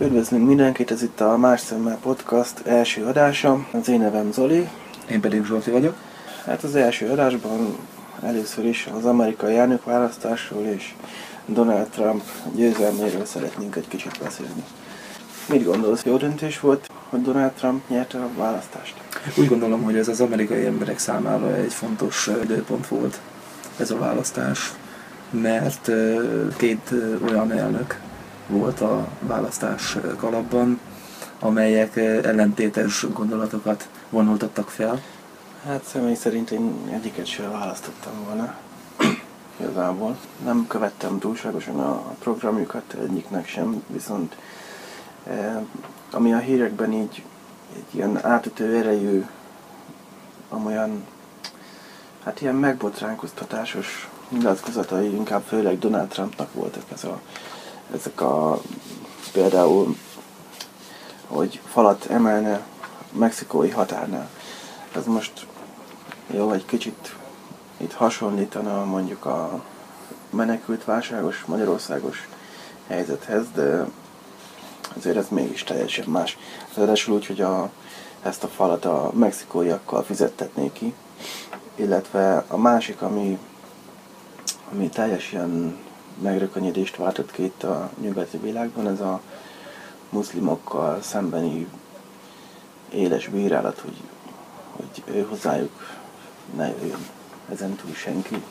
Üdvözlünk mindenkit, ez itt a Más Szemmel Podcast első adása. Az én nevem Zoli. Én pedig Zsolti vagyok. Hát az első adásban először is az amerikai elnökválasztásról és Donald Trump győzelméről szeretnénk egy kicsit beszélni. Mit gondolsz, jó döntés volt, hogy Donald Trump nyerte a választást? Úgy gondolom, hogy ez az amerikai emberek számára egy fontos időpont volt ez a választás, mert két olyan elnök volt a választás kalapban, amelyek ellentétes gondolatokat vonultattak fel. Hát személy szerint én egyiket sem választottam volna. Igazából. Nem követtem túlságosan a programjukat egyiknek sem, viszont eh, ami a hírekben így egy ilyen átütő erejű, amolyan hát ilyen megbotránkoztatásos nyilatkozatai inkább főleg Donald Trumpnak voltak ez a, ezek a például, hogy falat emelne mexikói határnál. Ez most jó, egy kicsit itt hasonlítana mondjuk a menekült válságos, magyarországos helyzethez, de azért ez mégis teljesen más. Ráadásul úgy, hogy a, ezt a falat a mexikóiakkal fizettetnék ki, illetve a másik, ami, ami teljesen megrökönyedést váltott ki itt a nyugati világban, ez a muszlimokkal szembeni éles bírálat, hogy, hogy hozzájuk ne jöjjön ezen túl senki.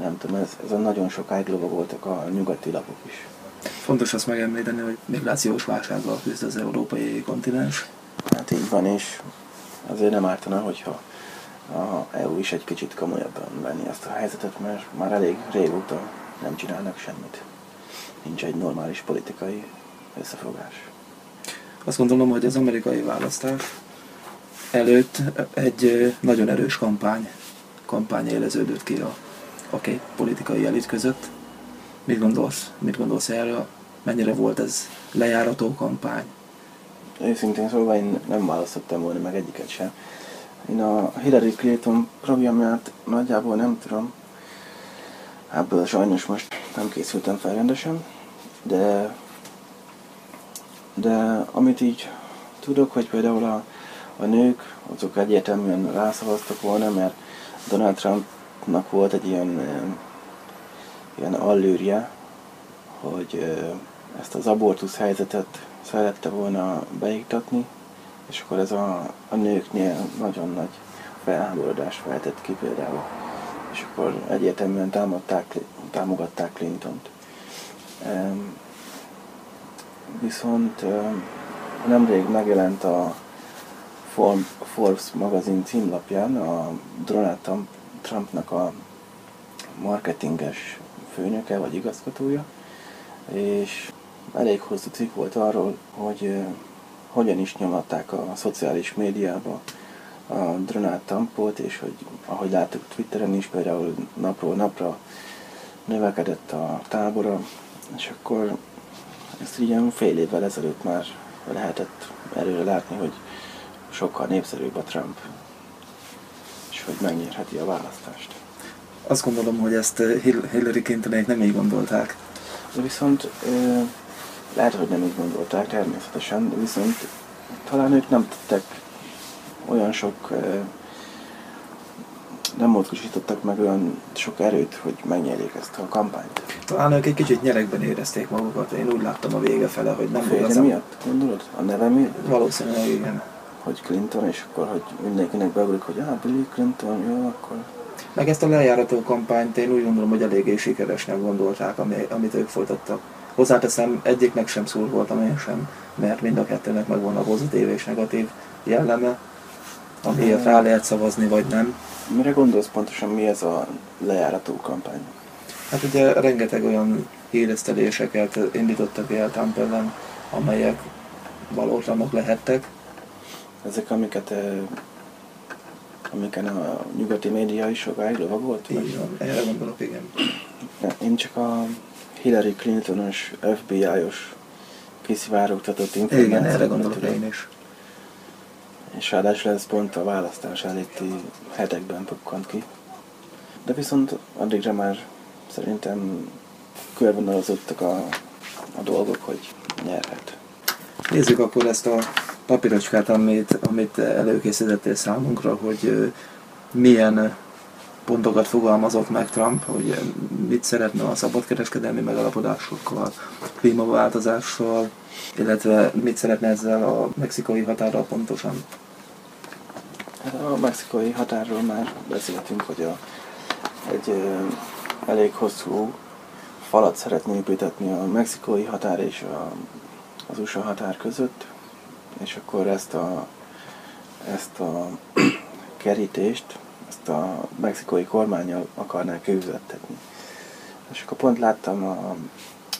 Nem tudom, ez, ez a nagyon sokáig lovagoltak a nyugati lapok is. Fontos azt megemlíteni, hogy migrációs válsággal küzd az európai kontinens. Hát így van, és azért nem ártana, hogyha a EU is egy kicsit komolyabban venni ezt a helyzetet, mert már elég régóta nem csinálnak semmit. Nincs egy normális politikai összefogás. Azt gondolom, hogy az amerikai választás előtt egy nagyon erős kampány, kampány éleződött ki a, a két politikai elit között. Mit gondolsz? Mit gondolsz erről? Mennyire volt ez lejárató kampány? Őszintén szóval én nem választottam volna meg egyiket sem. Én a Hillary Clinton programját nagyjából nem tudom. Ebből sajnos most nem készültem fel rendesen, de, de amit így tudok, hogy például a, a nők, azok egyértelműen rászavaztak volna, mert Donald Trumpnak volt egy ilyen, ilyen allőrje, hogy ezt az abortusz helyzetet szerette volna beiktatni, és akkor ez a, a nőknél nagyon nagy felháborodás feltett ki például. És akkor egyértelműen támadták, támogatták Clintont. Viszont um, nemrég megjelent a Forbes magazin címlapján a Donald Trumpnak a marketinges főnöke vagy igazgatója, és elég hosszú cikk volt arról, hogy hogyan is nyomatták a szociális médiába a Donald Trumpot, és hogy ahogy láttuk Twitteren is, például napról napra növekedett a tábora, és akkor ezt ilyen fél évvel ezelőtt már lehetett előre látni, hogy sokkal népszerűbb a Trump, és hogy megnyerheti a választást. Azt gondolom, hogy ezt Hillary Clintonék nem így gondolták. De viszont lehet, hogy nem így gondolták természetesen, viszont talán ők nem tettek olyan sok, nem mozgósítottak meg olyan sok erőt, hogy megnyerjék ezt a kampányt. Talán ők egy kicsit nyerekben érezték magukat, én úgy láttam a vége fele, hogy nem volt az miatt, gondolod? A neve miatt? Valószínűleg igen. Hogy Clinton, és akkor, hogy mindenkinek beugrik, hogy ah, Billy Clinton, jó, akkor... Meg ezt a lejárató kampányt én úgy gondolom, hogy eléggé sikeresnek gondolták, amit ők folytattak Hozzáteszem, egyiknek sem szúr voltam én sem, mert mind a kettőnek megvan a pozitív és negatív jelleme, amiért rá lehet szavazni, vagy nem. Mire gondolsz pontosan, mi ez a lejárató kampány? Hát ugye rengeteg olyan híreszteléseket indítottak el Trump ellen, amelyek valótlanok lehettek. Ezek, amiket amiken a nyugati média is sokáig lovagolt? Így van, erre gondolok, igen. Én csak a Hillary Clintonos FBI-os kiszivárogtatott információt Igen, erre gondolok én is. És ráadásul ez pont a választás előtti hetekben pukkant ki. De viszont addigra már szerintem körvonalazottak a, a dolgok, hogy nyerhet. Nézzük akkor ezt a papírocskát, amit, amit előkészítettél számunkra, hogy milyen pontokat fogalmazott meg Trump, hogy mit szeretne a szabadkereskedelmi megalapodásokkal, klímaváltozással, illetve mit szeretne ezzel a mexikai határral pontosan. Hát a mexikai határról már beszéltünk, hogy a, egy elég hosszú falat szeretné építetni a mexikai határ és a, az USA határ között, és akkor ezt a, ezt a kerítést, ezt a mexikai kormányjal akarnák kiüzettetni. És akkor pont láttam a,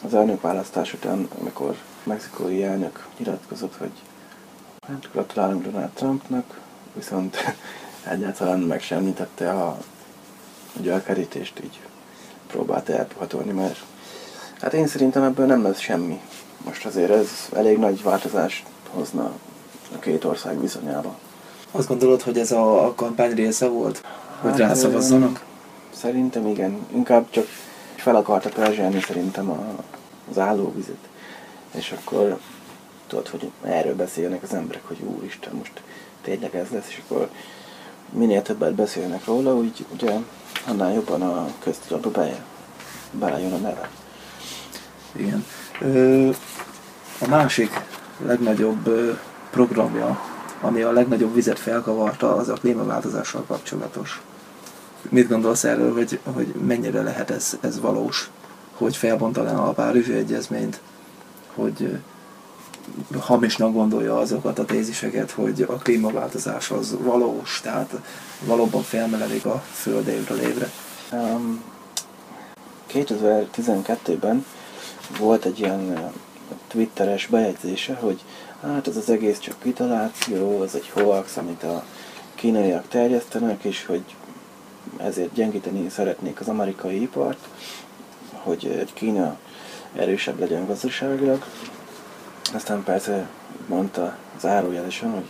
az elnökválasztás után, amikor a mexikai elnök nyilatkozott, hogy hát gratulálunk Donald Trumpnak, viszont egyáltalán meg sem említette a, ugye a kerítést így próbált elpuhatolni, mert hát én szerintem ebből nem lesz semmi. Most azért ez elég nagy változást hozna a két ország viszonyába. Azt gondolod, hogy ez a, a kampány része volt? Hogy Hát, rászavazzanak? Szerintem igen. Inkább csak fel akarta perzselni szerintem a, az állóvizet. És akkor tudod, hogy erről beszélnek az emberek, hogy úristen, most tényleg ez lesz, és akkor minél többet beszélnek róla, úgy ugye annál jobban a köztudatba be, belejön a neve. Igen. A másik legnagyobb programja, ami a legnagyobb vizet felkavarta, az a klímaváltozással kapcsolatos. Mit gondolsz erről, hogy, hogy mennyire lehet ez, ez valós? Hogy felbontaná a Párizsi Egyezményt, hogy hamisnak gondolja azokat a téziseket, hogy a klímaváltozás az valós, tehát valóban felmeledik a Föld évről évre. Um, 2012-ben volt egy ilyen twitteres bejegyzése, hogy hát ez az egész csak kitaláció, ez egy hoax, amit a kínaiak terjesztenek, és hogy ezért gyengíteni szeretnék az amerikai ipart, hogy Kína erősebb legyen gazdaságilag. Aztán persze mondta zárójelesen, hogy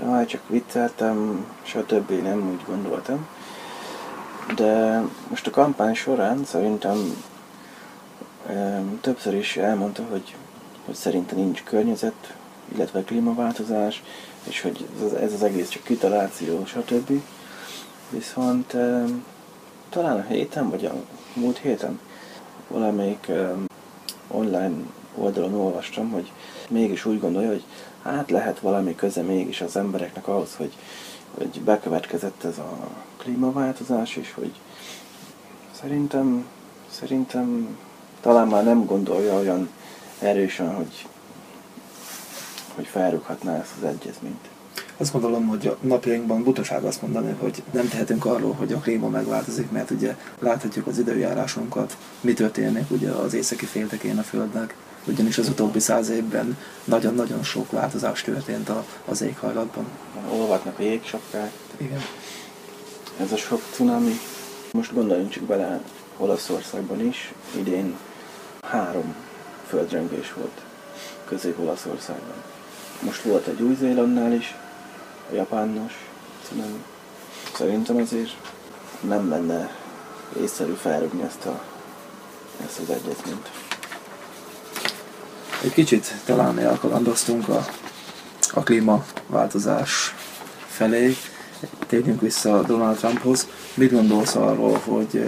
jaj, csak vicceltem, stb. nem úgy gondoltam. De most a kampány során szerintem em, többször is elmondta, hogy, hogy szerinte nincs környezet, illetve klímaváltozás, és hogy ez, az- egész csak kitaláció, stb. Viszont talán a héten, vagy a múlt héten valamelyik online oldalon olvastam, hogy mégis úgy gondolja, hogy hát lehet valami köze mégis az embereknek ahhoz, hogy, hogy bekövetkezett ez a klímaváltozás, és hogy szerintem, szerintem talán már nem gondolja olyan erősen, hogy, hogy felrúghatná ezt az egyezményt. Azt gondolom, hogy a napjainkban butaság azt mondani, hogy nem tehetünk arról, hogy a klíma megváltozik, mert ugye láthatjuk az időjárásunkat, mi történik ugye az északi féltekén a Földnek, ugyanis az utóbbi száz évben nagyon-nagyon sok változás történt a, az éghajlatban. Olvatnak a jégsapkák, Igen. ez a sok cunami. Most gondoljunk csak bele, Olaszországban is idén három földrengés volt Közép-Olaszországban. Most volt egy Új-Zélandnál is, a japános cunami. Szerintem azért nem lenne észszerű felrúgni ezt, a, ezt az egyezményt. Egy kicsit talán elkalandoztunk a, a klímaváltozás felé. Térjünk vissza Donald Trumphoz. Mit gondolsz arról, hogy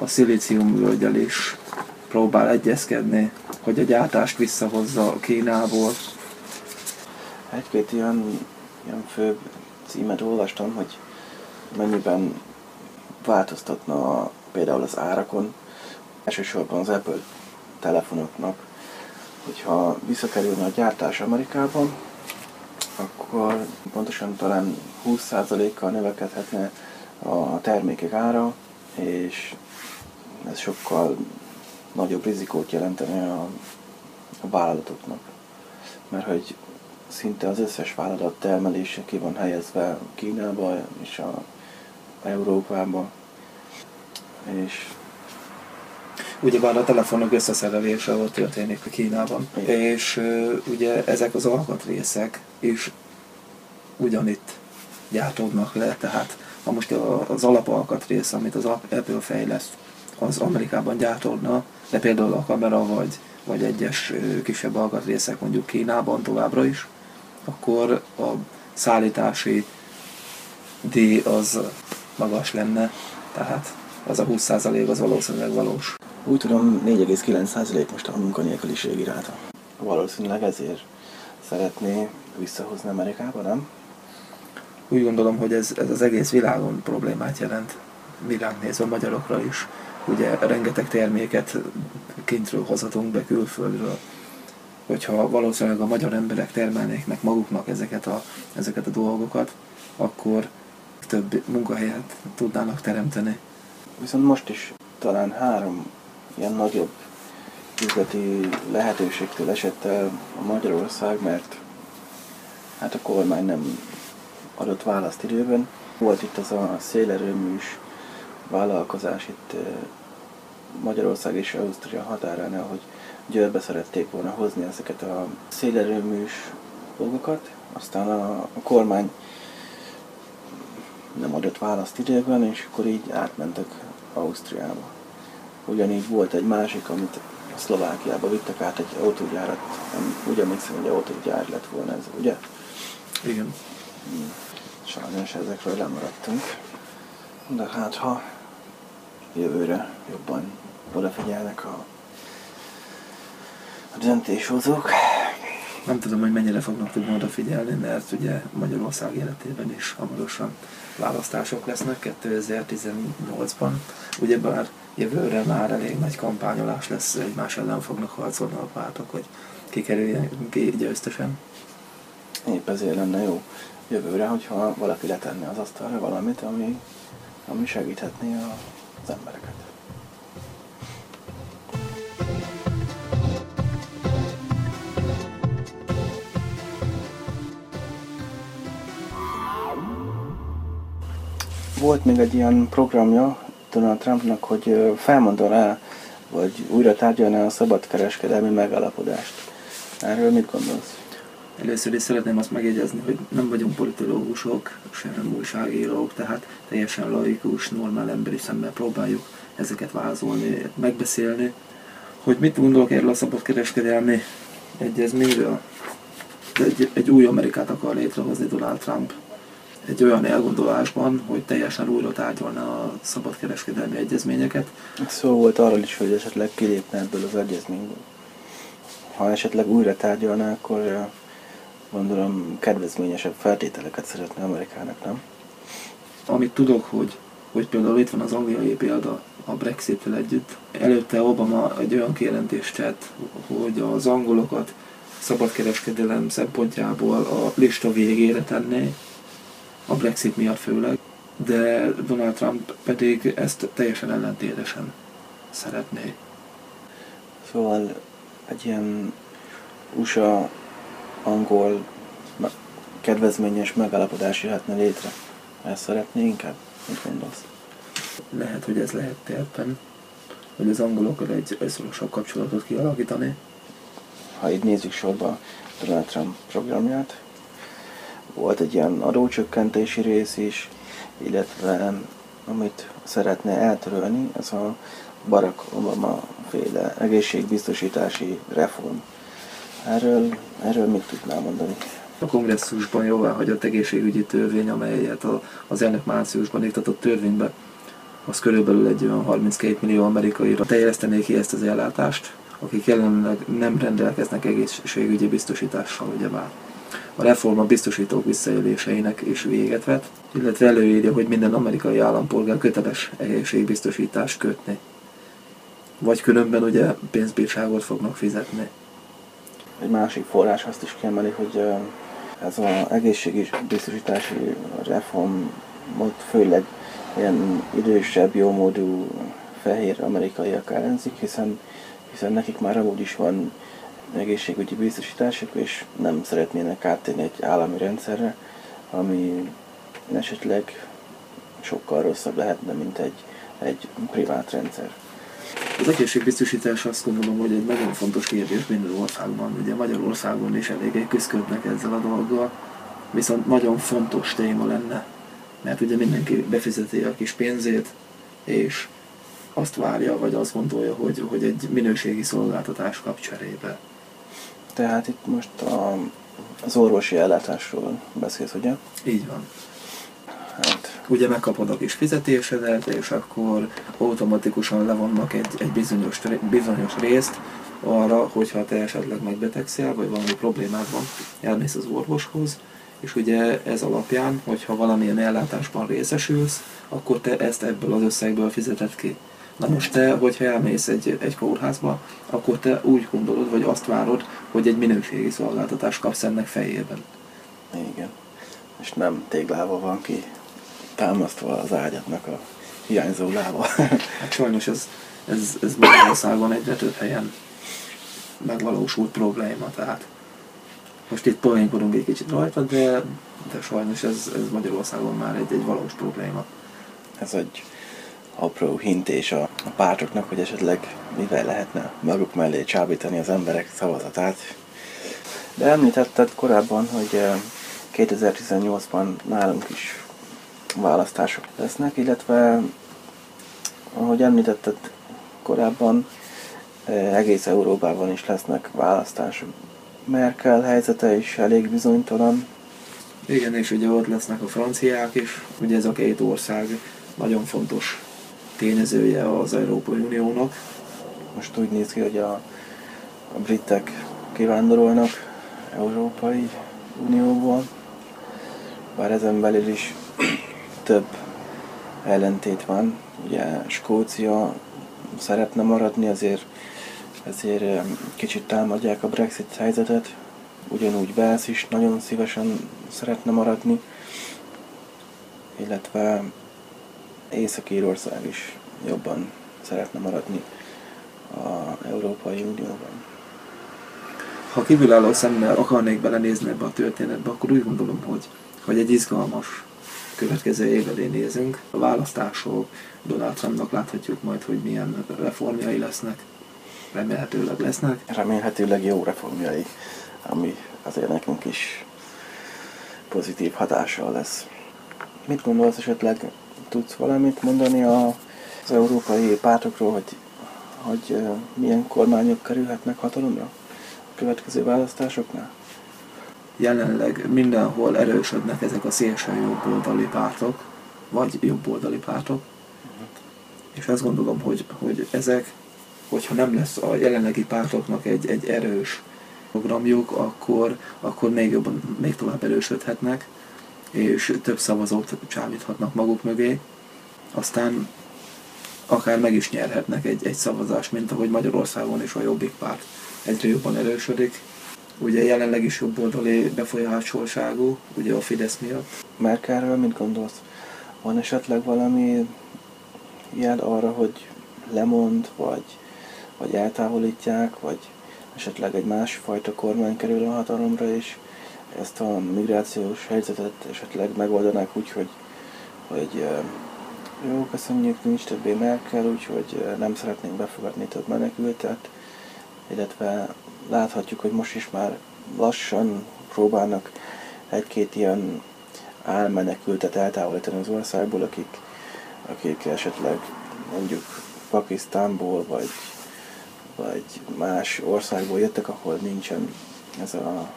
a szilíciumvölgyel is próbál egyezkedni, hogy a gyártást visszahozza Kínából? Egy-két ilyen, ilyen fő címet olvastam, hogy mennyiben változtatna például az árakon, elsősorban az Apple telefonoknak, hogyha visszakerülne a gyártás Amerikában, akkor pontosan talán 20%-kal növekedhetne a termékek ára, és ez sokkal nagyobb rizikót jelentene a, a vállalatoknak. Mert hogy szinte az összes vállalat termelése ki van helyezve Kínába és a Európába, és Ugyebár a telefonok összeszerelése ott történik Kínában. Igen. És ugye ezek az alkatrészek is ugyanitt gyártódnak le, tehát ha most az alapalkatrész, amit az Apple fejleszt, az Amerikában gyártódna, de például a kamera vagy, vagy egyes kisebb alkatrészek mondjuk Kínában továbbra is, akkor a szállítási díj az magas lenne, tehát az a 20% az valószínűleg valós. Úgy tudom, 4,9% most a munkanélküliség iráta. Valószínűleg ezért szeretné visszahozni Amerikába, nem? Úgy gondolom, hogy ez, ez az egész világon problémát jelent, világ nézve magyarokra is. Ugye rengeteg terméket kintről hozhatunk be külföldről. Hogyha valószínűleg a magyar emberek termelnék meg maguknak ezeket a, ezeket a dolgokat, akkor több munkahelyet tudnának teremteni. Viszont most is talán három ilyen nagyobb üzleti lehetőségtől esett el a Magyarország, mert hát a kormány nem adott választ időben. Volt itt az a szélerőműs vállalkozás itt Magyarország és Ausztria határánál, hogy Győrbe szerették volna hozni ezeket a szélerőműs dolgokat, aztán a, a kormány nem adott választ időben, és akkor így átmentek Ausztriába. Ugyanígy volt egy másik, amit Szlovákiába vittek át egy autógyárat, úgy emlékszem, hogy autógyár lett volna ez, ugye? Igen. Sajnos ezekről lemaradtunk. De hát ha jövőre jobban odafigyelnek a, a döntéshozók, Nem tudom, hogy mennyire fognak tudni odafigyelni, mert ugye Magyarország életében is hamarosan választások lesznek 2018-ban. Ugyebár jövőre már elég nagy kampányolás lesz, egymás ellen fognak harcolni a pártok, hogy kikerüljen ki győztesen. épp ezért lenne jó jövőre, hogyha valaki letenne az asztalra valamit, ami, ami segíthetné a, az embereket. Volt még egy ilyen programja Donald Trumpnak, hogy felmondaná, vagy újra tárgyalná a szabadkereskedelmi megállapodást. Erről mit gondolsz? Először is szeretném azt megjegyezni, hogy nem vagyunk politológusok, sem újságírók, tehát teljesen laikus, normál emberi szemmel próbáljuk ezeket vázolni, megbeszélni, hogy mit gondolok erről a szabadkereskedelmi egyezményről. Egy, egy új Amerikát akar létrehozni Donald Trump. Egy olyan elgondolásban, hogy teljesen újra tárgyalna a szabadkereskedelmi egyezményeket, Szó volt arról is, hogy esetleg kilépne ebből az egyezményből. Ha esetleg újra tárgyalná, akkor gondolom kedvezményesebb feltételeket szeretne Amerikának, nem? Amit tudok, hogy, hogy például itt van az angliai példa a Brexit-tel együtt. Előtte Obama egy olyan kijelentést tett, hogy az angolokat szabadkereskedelem szempontjából a lista végére tenné, a Brexit miatt főleg, de Donald Trump pedig ezt teljesen ellentétesen szeretné. Szóval egy ilyen USA-angol me- kedvezményes megállapodás jöhetne létre. Ezt szeretné inkább? Mit gondolsz? Lehet, hogy ez lehet ebben, hogy az angolokkal egy szorosabb kapcsolatot kialakítani. ha így nézzük sorba Donald Trump programját, volt egy ilyen adócsökkentési rész is, illetve amit szeretne eltörölni, ez a Barack Obama féle egészségbiztosítási reform. Erről, erről mit tudnál mondani? A kongresszusban jóváhagyott egészségügyi törvény, amelyet az elnök márciusban iktatott törvénybe, az körülbelül egy olyan 32 millió amerikaira terjesztené ki ezt az ellátást, akik jelenleg nem rendelkeznek egészségügyi biztosítással, ugyebár. A reform biztosítók visszaéléseinek is véget vet, illetve előírja, hogy minden amerikai állampolgár köteles egészségbiztosítást kötni. Vagy különben ugye pénzbírságot fognak fizetni. Egy másik forrás azt is kiemeli, hogy ez az egészségügyi biztosítási reformot főleg ilyen idősebb, jómódú fehér amerikaiak ellenzik, hiszen, hiszen nekik már amúgy is van egészségügyi biztosításuk, és nem szeretnének áttérni egy állami rendszerre, ami esetleg sokkal rosszabb lehetne, mint egy, egy privát rendszer. Az egészségbiztosítás azt gondolom, hogy egy nagyon fontos kérdés minden országban. Ugye Magyarországon is eléggé küzdködnek ezzel a dolggal, viszont nagyon fontos téma lenne, mert ugye mindenki befizeti a kis pénzét, és azt várja, vagy azt gondolja, hogy, hogy egy minőségi szolgáltatás kap cserébe. Tehát itt most a, az orvosi ellátásról beszélsz, ugye? Így van. Hát. Ugye megkapod a kis fizetésedet, és akkor automatikusan levonnak egy, egy bizonyos, bizonyos részt arra, hogyha te esetleg megbetegszel, vagy valami problémád van, elmész az orvoshoz, és ugye ez alapján, hogyha valamilyen ellátásban részesülsz, akkor te ezt ebből az összegből fizeted ki. Na most te, hogyha elmész egy, egy kórházba, akkor te úgy gondolod, vagy azt várod, hogy egy minőségi szolgáltatást kapsz ennek fejében. Igen. És nem téglával van ki támasztva az ágyatnak a hiányzó lába. hát sajnos ez, ez, ez Magyarországon egyre több helyen megvalósult probléma, tehát most itt poénkodunk egy kicsit rajta, de, de sajnos ez, ez Magyarországon már egy, egy valós probléma. Ez egy apró hintés a, a pártoknak, hogy esetleg mivel lehetne maguk mellé csábítani az emberek szavazatát. De említetted korábban, hogy 2018-ban eh, nálunk is választások lesznek, illetve ahogy említetted korábban, eh, egész Európában is lesznek választások. Merkel helyzete is elég bizonytalan. Igen, és ugye ott lesznek a franciák is, ugye ez a két ország nagyon fontos tényezője az Európai Uniónak. Most úgy néz ki, hogy a, a britek kivándorolnak Európai Unióból, bár ezen belül is több ellentét van. Ugye Skócia szeretne maradni, azért, ezért kicsit támadják a Brexit helyzetet. Ugyanúgy Wales is nagyon szívesen szeretne maradni, illetve Észak-Írország is jobban szeretne maradni a Európai Unióban. Ha kívülálló szemmel akarnék belenézni ebbe a történetbe, akkor úgy gondolom, hogy, hogy egy izgalmas következő év elé nézünk. A választások, Donald Trumpnak láthatjuk majd, hogy milyen reformjai lesznek. Remélhetőleg lesznek. Remélhetőleg jó reformjai, ami azért nekünk is pozitív hatással lesz. Mit gondolsz esetleg tudsz valamit mondani a, az európai pártokról, hogy, hogy milyen kormányok kerülhetnek hatalomra a következő választásoknál? Jelenleg mindenhol erősödnek ezek a szélső jobboldali pártok, vagy jobboldali pártok, uh-huh. és azt gondolom, hogy, hogy ezek, hogyha nem lesz a jelenlegi pártoknak egy, egy erős programjuk, akkor, akkor még jobban, még tovább erősödhetnek és több szavazót csábíthatnak maguk mögé, aztán akár meg is nyerhetnek egy, egy szavazást, mint ahogy Magyarországon is a Jobbik párt egyre jobban erősödik. Ugye jelenleg is jobb oldali befolyásolságú, ugye a Fidesz miatt. Merkelről mit gondolsz? Van esetleg valami jel arra, hogy lemond, vagy, vagy eltávolítják, vagy esetleg egy másfajta kormány kerül a hatalomra, és ezt a migrációs helyzetet esetleg megoldanák úgy, hogy, hogy jó, köszönjük, nincs többé Merkel, úgyhogy nem szeretnénk befogadni több menekültet, illetve láthatjuk, hogy most is már lassan próbálnak egy-két ilyen álmenekültet eltávolítani az országból, akik, akik esetleg mondjuk Pakisztánból, vagy, vagy más országból jöttek, ahol nincsen ez a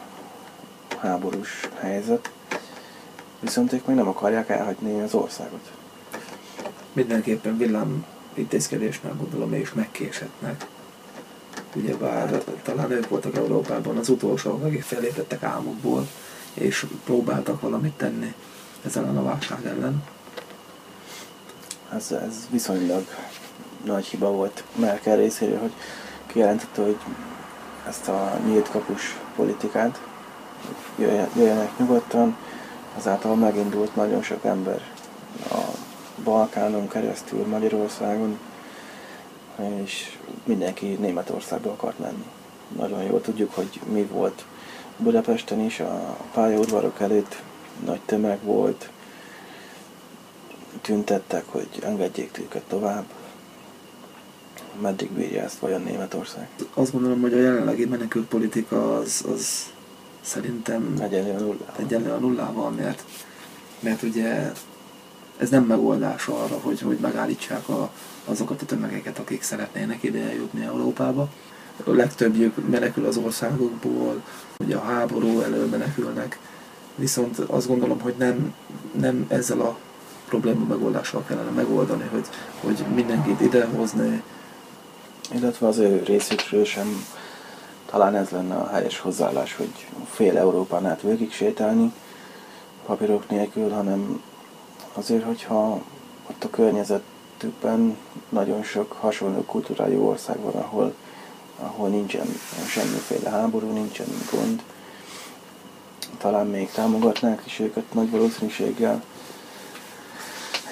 háborús helyzet, viszont ők még nem akarják elhagyni az országot. Mindenképpen villám intézkedésnek gondolom és megkéshetnek. Ugyebár talán ők voltak Európában az utolsók, akik felépettek álmukból, és próbáltak valamit tenni ezen a válság ellen. Ez, ez viszonylag nagy hiba volt Merkel részéről, hogy kijelentette, hogy ezt a nyílt kapus politikát, jöjjenek nyugodtan, azáltal megindult nagyon sok ember a Balkánon keresztül, Magyarországon, és mindenki Németországba akart menni. Nagyon jól tudjuk, hogy mi volt Budapesten is, a pályaudvarok előtt nagy tömeg volt, tüntettek, hogy engedjék őket tovább. meddig bírja ezt vajon Németország? Azt gondolom, hogy a jelenlegi menekült politika az, az szerintem Egyenlő a nulla. egyenlő a nullával, mert, mert ugye ez nem megoldás arra, hogy, hogy megállítsák a, azokat a tömegeket, akik szeretnének ide eljutni Európába. A legtöbbjük menekül az országokból, ugye a háború elől menekülnek, viszont azt gondolom, hogy nem, nem ezzel a probléma megoldással kellene megoldani, hogy, hogy mindenkit idehozni, Illetve az ő részükről sem talán ez lenne a helyes hozzáállás, hogy fél Európán át végig sétálni papírok nélkül, hanem azért, hogyha ott a környezetükben nagyon sok hasonló kultúrájú ország van, ahol, ahol nincsen semmiféle háború, nincsen gond, talán még támogatnák is őket nagy valószínűséggel,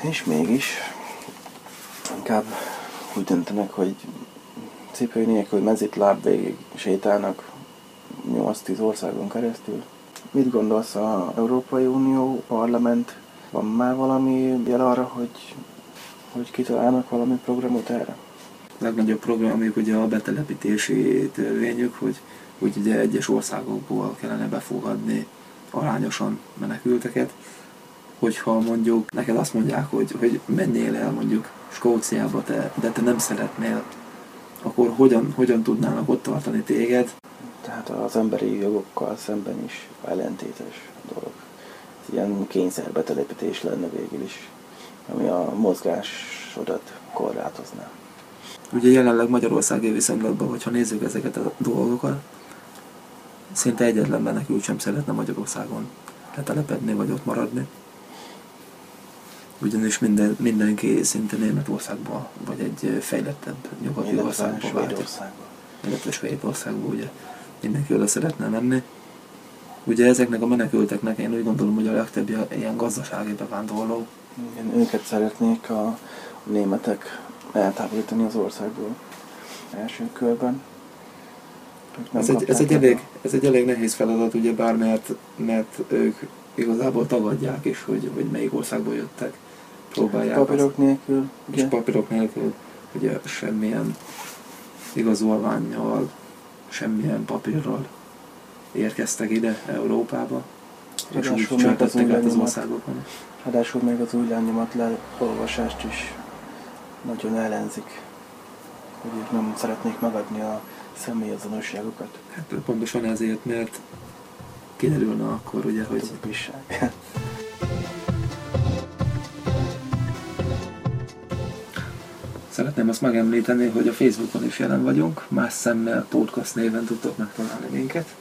és mégis inkább úgy döntenek, hogy cipő nélkül mezitláb végig sétálnak 8-10 országon keresztül. Mit gondolsz a Európai Unió parlament? Van már valami jel arra, hogy, hogy kitalálnak valami programot erre? A legnagyobb programjuk ugye a betelepítési törvényük, hogy, hogy ugye egyes országokból kellene befogadni arányosan menekülteket. Hogyha mondjuk neked azt mondják, hogy, hogy menjél el mondjuk Skóciába, te, de te nem szeretnél, akkor hogyan, hogyan tudnának ott tartani téged? Tehát az emberi jogokkal szemben is ellentétes dolog. Ilyen kényszerbetelepítés lenne végül is, ami a mozgásodat korlátozná. Ugye jelenleg Magyarországi viszonylatban, hogyha nézzük ezeket a dolgokat, szinte egyetlen menekült sem szeretne Magyarországon letelepedni vagy ott maradni. Ugyanis minden, mindenki szinte Németországba, vagy egy fejlettebb nyugati országba. Svédországban. illetve Svédországba, ugye mindenki oda szeretne menni. Ugye ezeknek a menekülteknek én úgy gondolom, hogy a legtöbb ilyen gazdasági bevándorló. Igen, őket szeretnék a, a németek eltávolítani az országból első körben. Ez egy, ez, egy elég, ez egy elég nehéz feladat, ugye bár mert, mert ők igazából tagadják is, hogy, hogy melyik országból jöttek. Próbálják azt- papírok nélkül. és Ugye? papírok nélkül, ugye semmilyen igazolványjal, semmilyen papírral érkeztek ide Európába, és úgy új át az országokon. Ráadásul még az új lenyomat leolvasást is nagyon ellenzik, hogy ők nem szeretnék megadni a személyazonosságukat. Hát pontosan ezért, mert kiderülne akkor ugye, hogy bízság. szeretném azt megemlíteni, hogy a Facebookon is jelen vagyunk, más szemmel podcast néven tudtok megtalálni minket,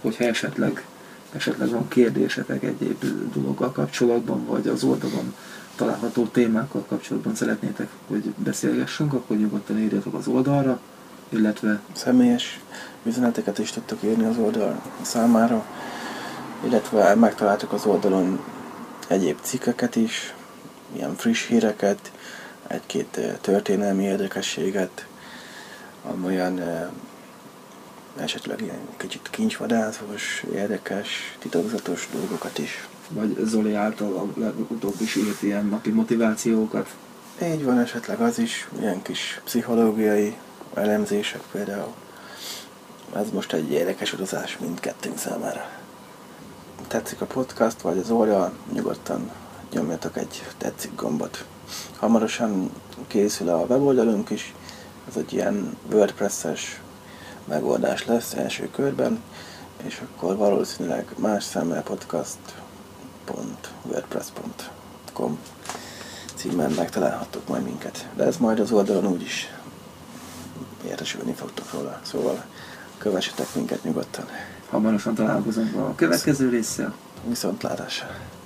hogyha esetleg, esetleg van kérdésetek egyéb dologgal kapcsolatban, vagy az oldalon található témákkal kapcsolatban szeretnétek, hogy beszélgessünk, akkor nyugodtan írjatok az oldalra, illetve Személyes üzeneteket is tudtok írni az oldal számára, illetve megtaláltuk az oldalon egyéb cikkeket is, ilyen friss híreket, egy-két eh, történelmi érdekességet, olyan eh, esetleg ilyen kicsit kincsvadászos, érdekes, titokzatos dolgokat is. vagy Zoli által legutóbb is írt ilyen napi motivációkat. Így van esetleg az is, ilyen kis pszichológiai elemzések például. Ez most egy érdekes utazás mindkettőnk számára. Tetszik a podcast, vagy az óra, nyugodtan nyomjatok egy tetszik gombot. Hamarosan készül a weboldalunk is, ez egy ilyen WordPress-es megoldás lesz első körben, és akkor valószínűleg más szemmel podcast.wordpress.com címen megtalálhattok majd minket. De ez majd az oldalon úgyis értesülni fogtok róla. Szóval kövessetek minket nyugodtan. Hamarosan találkozunk a következő résszel. Viszontlátásra!